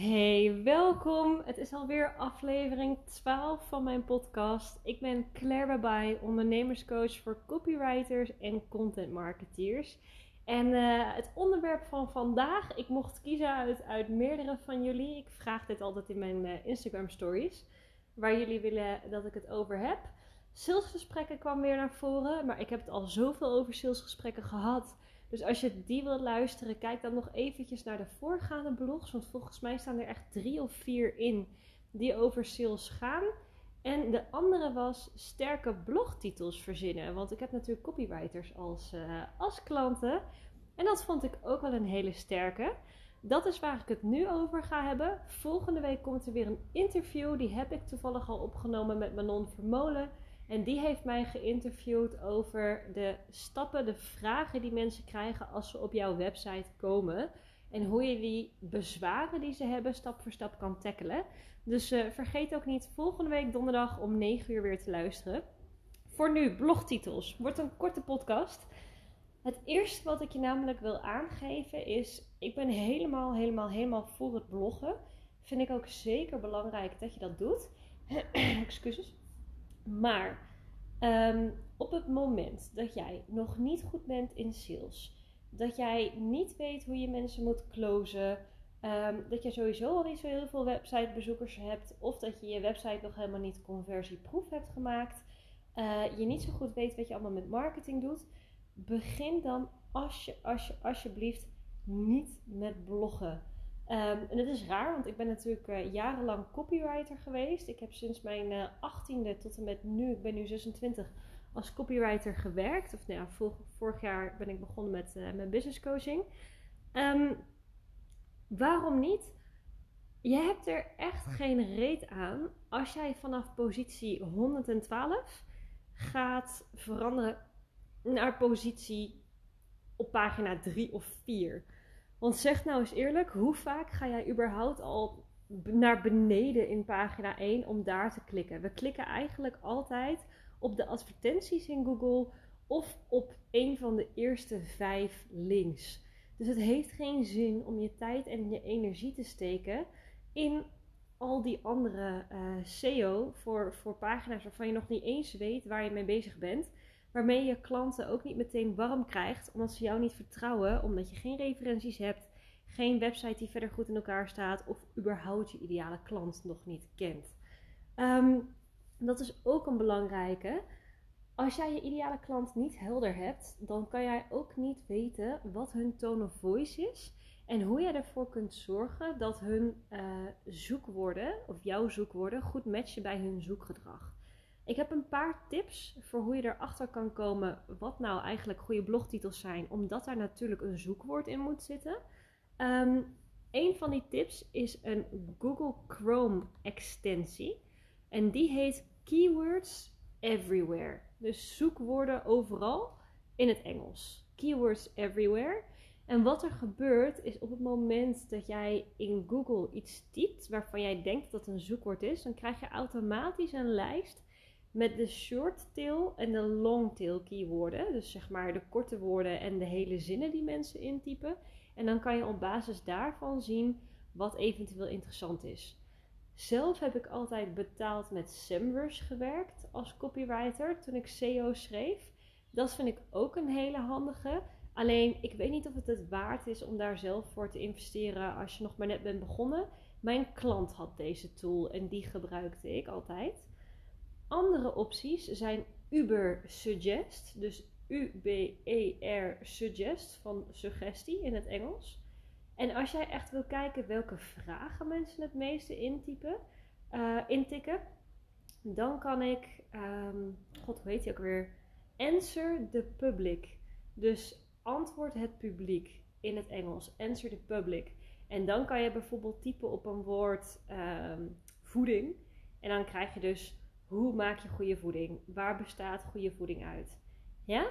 Hey, welkom. Het is alweer aflevering 12 van mijn podcast. Ik ben Claire Babai, ondernemerscoach voor copywriters en content marketeers. En uh, het onderwerp van vandaag, ik mocht kiezen uit, uit meerdere van jullie. Ik vraag dit altijd in mijn uh, Instagram stories, waar jullie willen dat ik het over heb. Salesgesprekken kwam weer naar voren, maar ik heb het al zoveel over salesgesprekken gehad dus als je die wilt luisteren, kijk dan nog eventjes naar de voorgaande blogs. Want volgens mij staan er echt drie of vier in die over sales gaan. En de andere was sterke blogtitels verzinnen. Want ik heb natuurlijk copywriters als, uh, als klanten. En dat vond ik ook wel een hele sterke. Dat is waar ik het nu over ga hebben. Volgende week komt er weer een interview. Die heb ik toevallig al opgenomen met Manon Vermolen. En die heeft mij geïnterviewd over de stappen, de vragen die mensen krijgen als ze op jouw website komen. En hoe je die bezwaren die ze hebben stap voor stap kan tackelen. Dus uh, vergeet ook niet volgende week donderdag om 9 uur weer te luisteren. Voor nu, blogtitels. Wordt een korte podcast. Het eerste wat ik je namelijk wil aangeven is: ik ben helemaal, helemaal, helemaal voor het bloggen. Vind ik ook zeker belangrijk dat je dat doet. Excuses. Maar um, op het moment dat jij nog niet goed bent in sales, dat jij niet weet hoe je mensen moet closen, um, dat je sowieso al niet zo heel veel websitebezoekers hebt, of dat je je website nog helemaal niet conversieproef hebt gemaakt, uh, je niet zo goed weet wat je allemaal met marketing doet, begin dan als je, als je, alsjeblieft niet met bloggen. Um, en het is raar, want ik ben natuurlijk uh, jarenlang copywriter geweest. Ik heb sinds mijn uh, 18e tot en met nu, ik ben nu 26, als copywriter gewerkt. Of nou ja, vorig, vorig jaar ben ik begonnen met uh, mijn business coaching. Um, waarom niet? Je hebt er echt geen reet aan als jij vanaf positie 112 gaat veranderen naar positie op pagina 3 of 4. Want zeg nou eens eerlijk, hoe vaak ga jij überhaupt al naar beneden in pagina 1 om daar te klikken? We klikken eigenlijk altijd op de advertenties in Google of op een van de eerste vijf links. Dus het heeft geen zin om je tijd en je energie te steken in al die andere uh, SEO voor, voor pagina's waarvan je nog niet eens weet waar je mee bezig bent waarmee je klanten ook niet meteen warm krijgt, omdat ze jou niet vertrouwen, omdat je geen referenties hebt, geen website die verder goed in elkaar staat of überhaupt je ideale klant nog niet kent. Um, dat is ook een belangrijke. Als jij je ideale klant niet helder hebt, dan kan jij ook niet weten wat hun tone of voice is en hoe jij ervoor kunt zorgen dat hun uh, zoekwoorden of jouw zoekwoorden goed matchen bij hun zoekgedrag. Ik heb een paar tips voor hoe je erachter kan komen wat nou eigenlijk goede blogtitels zijn, omdat daar natuurlijk een zoekwoord in moet zitten. Um, een van die tips is een Google Chrome extensie en die heet Keywords Everywhere. Dus zoekwoorden overal in het Engels. Keywords Everywhere. En wat er gebeurt is op het moment dat jij in Google iets typt waarvan jij denkt dat het een zoekwoord is, dan krijg je automatisch een lijst met de short tail en de long tail keywords, Dus zeg maar de korte woorden en de hele zinnen die mensen intypen. En dan kan je op basis daarvan zien wat eventueel interessant is. Zelf heb ik altijd betaald met SEMrush gewerkt als copywriter toen ik SEO schreef. Dat vind ik ook een hele handige. Alleen ik weet niet of het het waard is om daar zelf voor te investeren als je nog maar net bent begonnen. Mijn klant had deze tool en die gebruikte ik altijd. Andere opties zijn Uber Suggest, dus U-B-E-R Suggest van suggestie in het Engels. En als jij echt wil kijken welke vragen mensen het meeste intypen, uh, intikken, dan kan ik, um, god hoe heet die ook weer? Answer the public. Dus antwoord het publiek in het Engels. Answer the public. En dan kan je bijvoorbeeld typen op een woord um, voeding. En dan krijg je dus hoe maak je goede voeding? Waar bestaat goede voeding uit? Ja?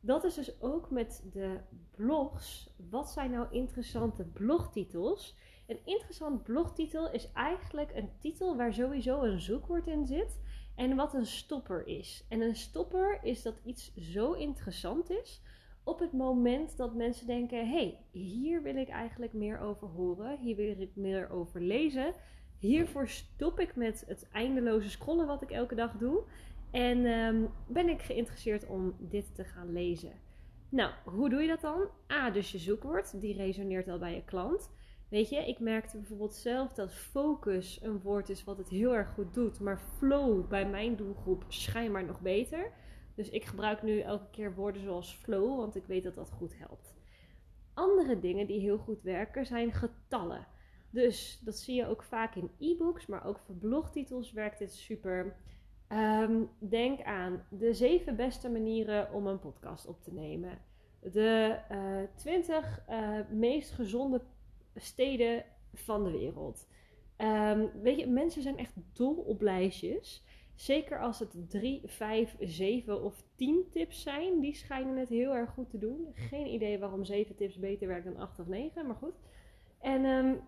Dat is dus ook met de blogs. Wat zijn nou interessante blogtitels? Een interessant blogtitel is eigenlijk een titel waar sowieso een zoekwoord in zit en wat een stopper is. En een stopper is dat iets zo interessant is op het moment dat mensen denken: hey, hier wil ik eigenlijk meer over horen, hier wil ik meer over lezen. Hiervoor stop ik met het eindeloze scrollen wat ik elke dag doe. En ehm, ben ik geïnteresseerd om dit te gaan lezen. Nou, hoe doe je dat dan? A, dus je zoekwoord, die resoneert al bij je klant. Weet je, ik merkte bijvoorbeeld zelf dat focus een woord is wat het heel erg goed doet, maar flow bij mijn doelgroep schijnbaar nog beter. Dus ik gebruik nu elke keer woorden zoals flow, want ik weet dat dat goed helpt. Andere dingen die heel goed werken zijn getallen. Dus dat zie je ook vaak in e-books, maar ook voor blogtitels werkt dit super. Ehm, denk aan de zeven beste manieren om een podcast op te nemen. De uh, eh, 20 uh, eh, meest gezonde steden van de wereld. Um, weet je, mensen zijn echt dol op lijstjes. Zeker als het 3, 5, 7 of 10 tips zijn. Die schijnen het heel erg goed te doen. Geen idee waarom 7 tips beter werkt dan 8 of 9, maar goed. En um,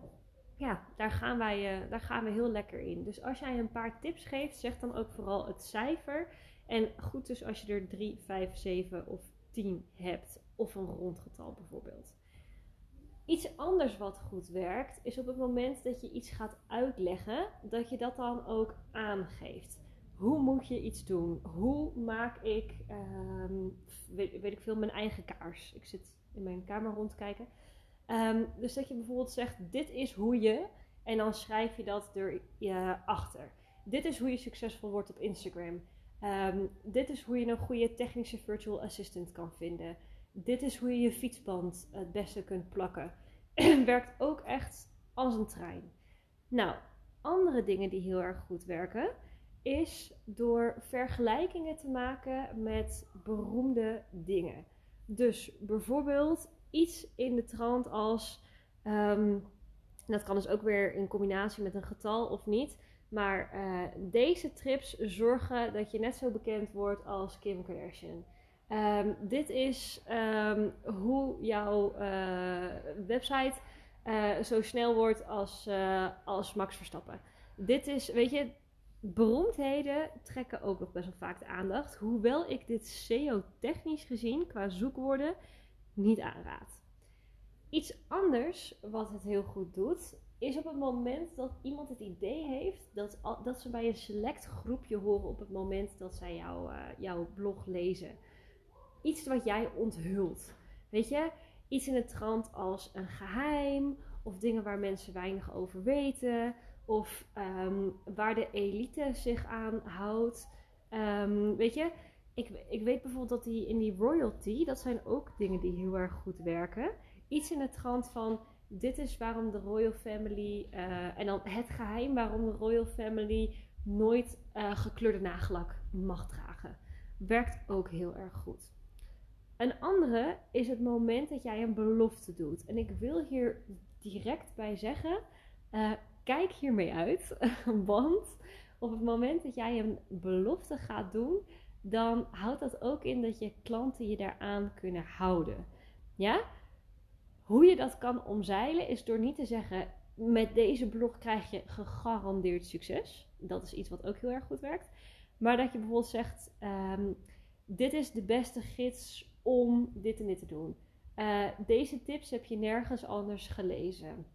ja, daar gaan, wij, uh, daar gaan we heel lekker in. Dus als jij een paar tips geeft, zeg dan ook vooral het cijfer. En goed dus als je er 3, 5, 7 of 10 hebt. Of een rondgetal bijvoorbeeld. Iets anders wat goed werkt, is op het moment dat je iets gaat uitleggen, dat je dat dan ook aangeeft. Hoe moet je iets doen? Hoe maak ik, um, weet, weet, ik veel, mijn eigen kaars? Ik zit in mijn kamer rond te kijken. Um, dus dat je bijvoorbeeld zegt: Dit is hoe je, en dan schrijf je dat er je achter. Dit is hoe je succesvol wordt op Instagram. Um, dit is hoe je een goede technische virtual assistant kan vinden dit is hoe je je fietsband het beste kunt plakken. Werkt ook echt als een trein. Nou, andere dingen die heel erg goed werken, is door vergelijkingen te maken met beroemde dingen. Dus bijvoorbeeld iets in de trant als, ehm, dat kan dus ook weer in combinatie met een getal of niet, maar uh, deze trips zorgen dat je net zo bekend wordt als Kim Kardashian. Um, dit is um, hoe jouw uh, website uh, zo snel wordt als, als Max Verstappen. Dit is, weet je, beroemdheden trekken ook nog best wel vaak de aandacht. Hoewel ik dit SEO-technisch gezien qua zoekwoorden niet aanraad. Iets anders wat het heel goed doet, is op het moment dat iemand het idee heeft dat, dat ze bij een select groepje horen op het moment dat zij jou, jouw blog lezen iets wat jij onthult. Weet je, iets in de trant als een geheim of dingen waar mensen weinig over weten of ehm, waar de elite zich aan houdt. Ehm, weet je, ik, ik weet bijvoorbeeld dat die in die royalty, dat zijn ook dingen die heel erg goed werken. Iets in de trant van dit is waarom de royal family uh, en dan het geheim waarom de royal family nooit uh, gekleurde nagellak mag dragen. Werkt ook heel erg goed. Een andere is het moment dat jij een belofte doet. En ik wil hier direct bij zeggen: uh, kijk hiermee uit. Want op het moment dat jij een belofte gaat doen, dan houdt dat ook in dat je klanten je daaraan kunnen houden. Ja? Hoe je dat kan omzeilen is door niet te zeggen: met deze blog krijg je gegarandeerd succes. Dat is iets wat ook heel erg goed werkt. Maar dat je bijvoorbeeld zegt: um, dit is de beste gids om dit en dit te doen. Uh, deze tips heb je nergens anders gelezen.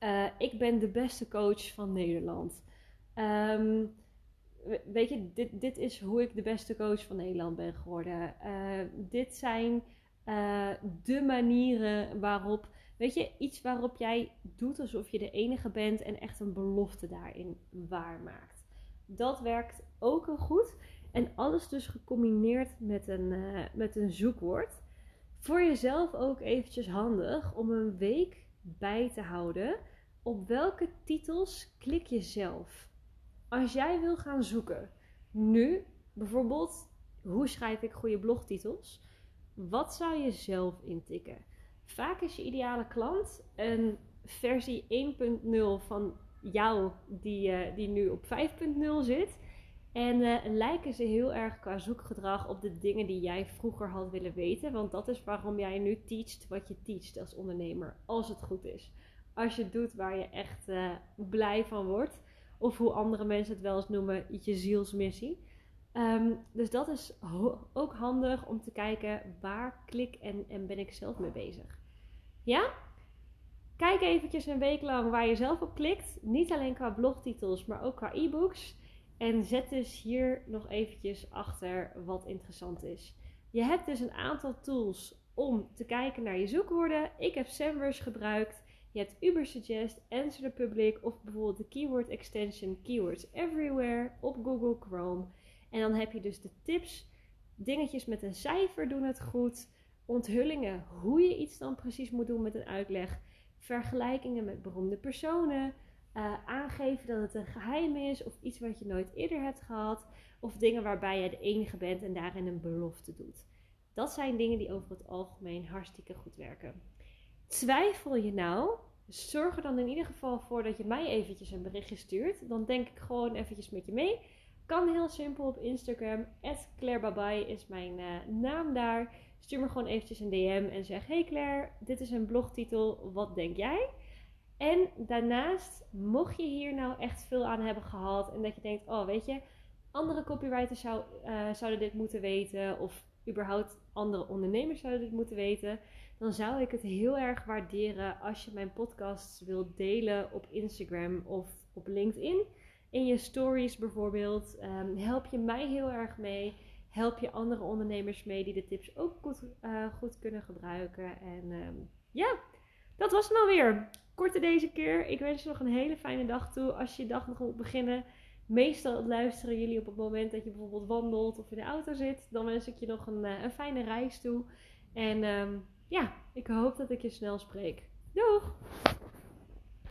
Uh, ik ben de beste coach van Nederland. Um, weet je, dit, dit is hoe ik de beste coach van Nederland ben geworden. Uh, dit zijn de manieren waarop, weet je, iets waarop jij doet alsof je de enige bent en echt een belofte daarin waarmaakt. Dat werkt ook heel goed. En alles dus gecombineerd met een, uh, met een zoekwoord. Voor jezelf ook eventjes handig om een week bij te houden. Op welke titels klik je zelf? Als jij wil gaan zoeken, nu bijvoorbeeld, hoe schrijf ik goede blogtitels? Wat zou je zelf intikken? Vaak is je ideale klant een versie 1.0 van jou die, uh, die nu op 5.0 zit. En uh, lijken ze heel erg qua zoekgedrag op de dingen die jij vroeger had willen weten. Want dat is waarom jij nu teacht wat je teacht als ondernemer. Als het goed is. Als je doet waar je echt uh, blij van wordt. Of hoe andere mensen het wel eens noemen, je zielsmissie. Ehm, dus dat is ook handig om te kijken waar klik en, en ben ik zelf mee bezig. Ja? Kijk eventjes een week lang waar je zelf op klikt. Niet alleen qua blogtitels, maar ook qua e-books. En zet dus hier nog eventjes achter wat interessant is. Je hebt dus een aantal tools om te kijken naar je zoekwoorden. Ik heb Semrush gebruikt. Je hebt Ubersuggest, Answer the Public of bijvoorbeeld de keyword extension Keywords Everywhere op Google Chrome. En dan heb je dus de tips, dingetjes met een cijfer doen het goed, onthullingen hoe je iets dan precies moet doen met een uitleg, vergelijkingen met beroemde personen, uh, aangeven dat het een geheim is of iets wat je nooit eerder hebt gehad, of dingen waarbij je de enige bent en daarin een belofte doet. Dat zijn dingen die over het algemeen hartstikke goed werken. Twijfel je nou? Zorg er dan in ieder geval voor dat je mij eventjes een berichtje stuurt. Dan denk ik gewoon eventjes met je mee. Kan heel simpel op Instagram. @clairebabai is mijn uh, naam daar. Stuur me gewoon eventjes een DM en zeg: Hey Claire, dit is een blogtitel. Wat denk jij? En daarnaast, mocht je hier nou echt veel aan hebben gehad en dat je denkt: Oh, weet je, andere copywriters zou, uh, zouden dit moeten weten, of überhaupt andere ondernemers zouden dit moeten weten, dan zou ik het heel erg waarderen als je mijn podcast wilt delen op Instagram of op LinkedIn. In je stories bijvoorbeeld. Um, help je mij heel erg mee. Help je andere ondernemers mee die de tips ook goed, goed kunnen gebruiken. En um, ja, dat was het alweer. Korte deze keer. Ik wens je nog een hele fijne dag toe. Als je je dag nog moet beginnen. Meestal luisteren jullie op het moment dat je bijvoorbeeld wandelt of in de auto zit. Dan wens ik je nog een, uh, een fijne reis toe. En um, ja, ik hoop dat ik je snel spreek. Doeg!